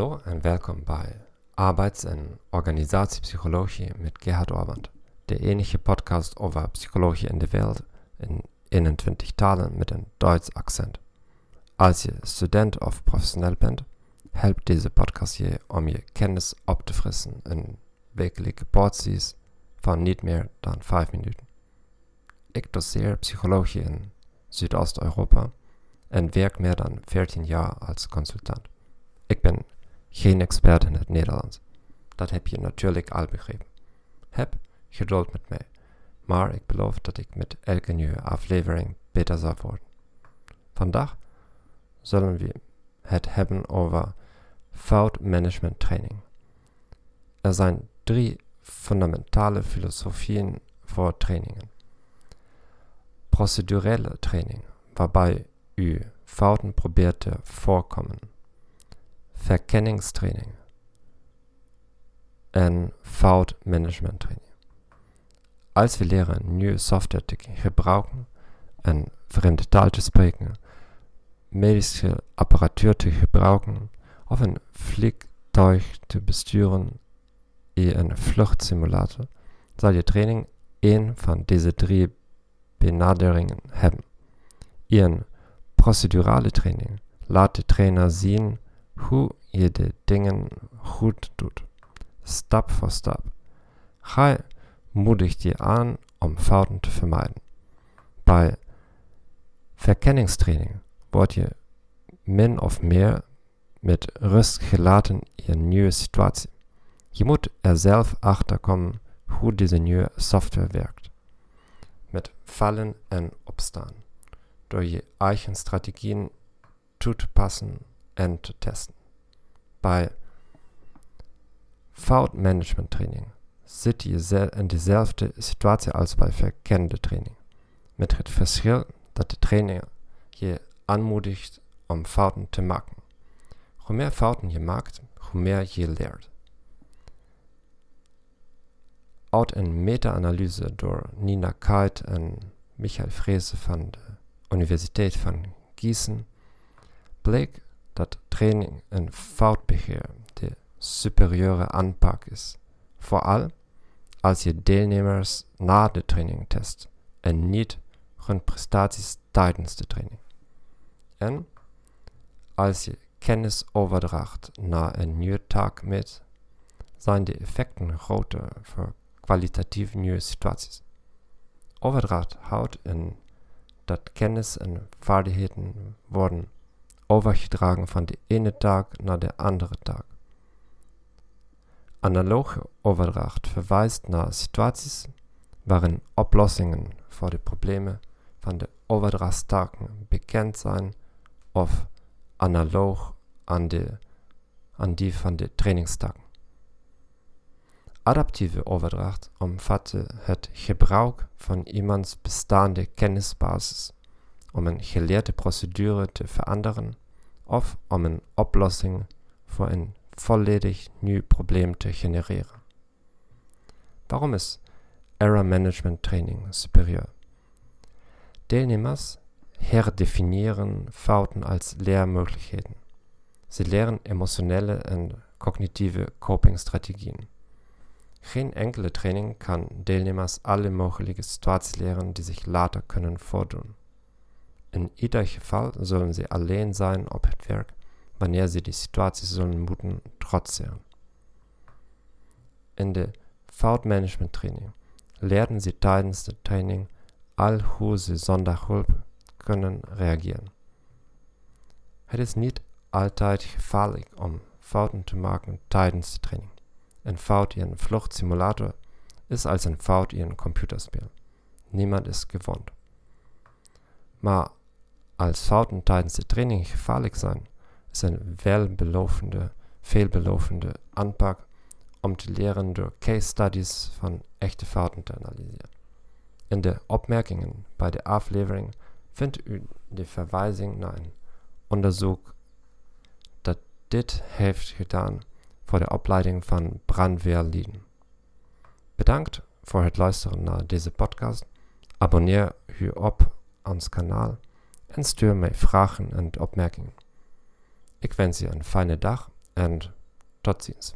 en welkom bij Arbeids- en Organisatiepsychologie met Gerhard Orband, de enige podcast over psychologie in de wereld in 21 talen met een Duits accent. Als je student of professioneel bent, helpt deze podcast je kennis op te frissen in wekelijke porties van niet meer dan 5 minuten. Ik doseer psychologie in Zuidoost-Europa en werk meer dan 14 jaar als consultant. Ik ben geen expert in het Nederlands. Dat heb je natuurlijk al begrepen. Heb geduld met mij, maar ik beloof dat ik met elke nieuwe aflevering beter zal worden. Vandaag zullen we het hebben over foutmanagement training. Er zijn drie fundamentale filosofieën voor trainingen. Procedurele training, waarbij u fouten probeert te voorkomen verkenningstraining en foutmanagementtraining. Als we leren nieuwe software te gebruiken, een vreemde taal te spreken, medische apparatuur te gebruiken of een vliegtuig te besturen in een vluchtsimulator, zal je training één van deze drie benaderingen hebben. In procedurale training laat de trainer zien hoe je de dingen goed doet, stap voor stap. Hij moedigt je aan om fouten te vermijden. Bij verkenningstraining word je min of meer met rust gelaten in een nieuwe situatie. Je moet er zelf achter komen hoe deze nieuwe software werkt. Met vallen en opstaan. Door je eigen strategieën toe te passen te testen. Bij foutmanagement training zit je in dezelfde situatie als bij verkennende training. Met het verschil dat de trainer je aanmoedigt om fouten te maken. Hoe meer fouten je maakt, hoe meer je leert. Uit een meta-analyse door Nina Kite en Michael Frese van de Universiteit van Gießen bleek dat training en foutbeheer de superieure aanpak is. Vooral als je deelnemers na de training test en niet hun prestaties tijdens de training. En als je kennis overdraagt naar een nieuwe taak met, zijn de effecten groter voor kwalitatief nieuwe situaties. Overdracht houdt in dat kennis en vaardigheden worden overgedragen van de ene taak naar de andere taak. Analoge overdracht verwijst naar situaties waarin oplossingen voor de problemen van de overdrachtstaken bekend zijn of analoog aan, de, aan die van de trainingstaken. Adaptieve overdracht omvat het gebruik van iemands bestaande kennisbasis om een geleerde procedure te veranderen of om een oplossing voor een volledig nieuw probleem te genereren. Waarom is Error Management Training superieur? Deelnemers herdefinieren fouten als leermogelijkheden. Sie leren emotionele en cognitieve copingstrategieën. Geen enkele training kan deelnemers alle mogelijke situaties leren die zich later kunnen voordoen. In ieder geval zullen sie alleen sein op het werk wanneer sie die situatie zullen moeten trotseren. In de foutmanagement training leren sie tijdens de training al hoe ze zonder hulp kunnen reageren. Het is niet altijd gevaarlijk om fouten te maken tijdens de training. Een fout in een vluchtsimulator is als een fout in een computerspel. Niemand is gewond. Maar als fouten tijdens de training gevaarlijk zijn, is een welbelofende, veelbelovende aanpak om te leren door case studies van echte fouten te analyseren. In de opmerkingen bij de aflevering vindt u de verwijzing naar een onderzoek dat dit heeft gedaan voor de opleiding van brandweerlieden. Bedankt voor het luisteren naar deze podcast. Abonneer u op ons kanaal en stuur mij vragen en opmerkingen. Ik wens je een fijne dag en Tot ziens.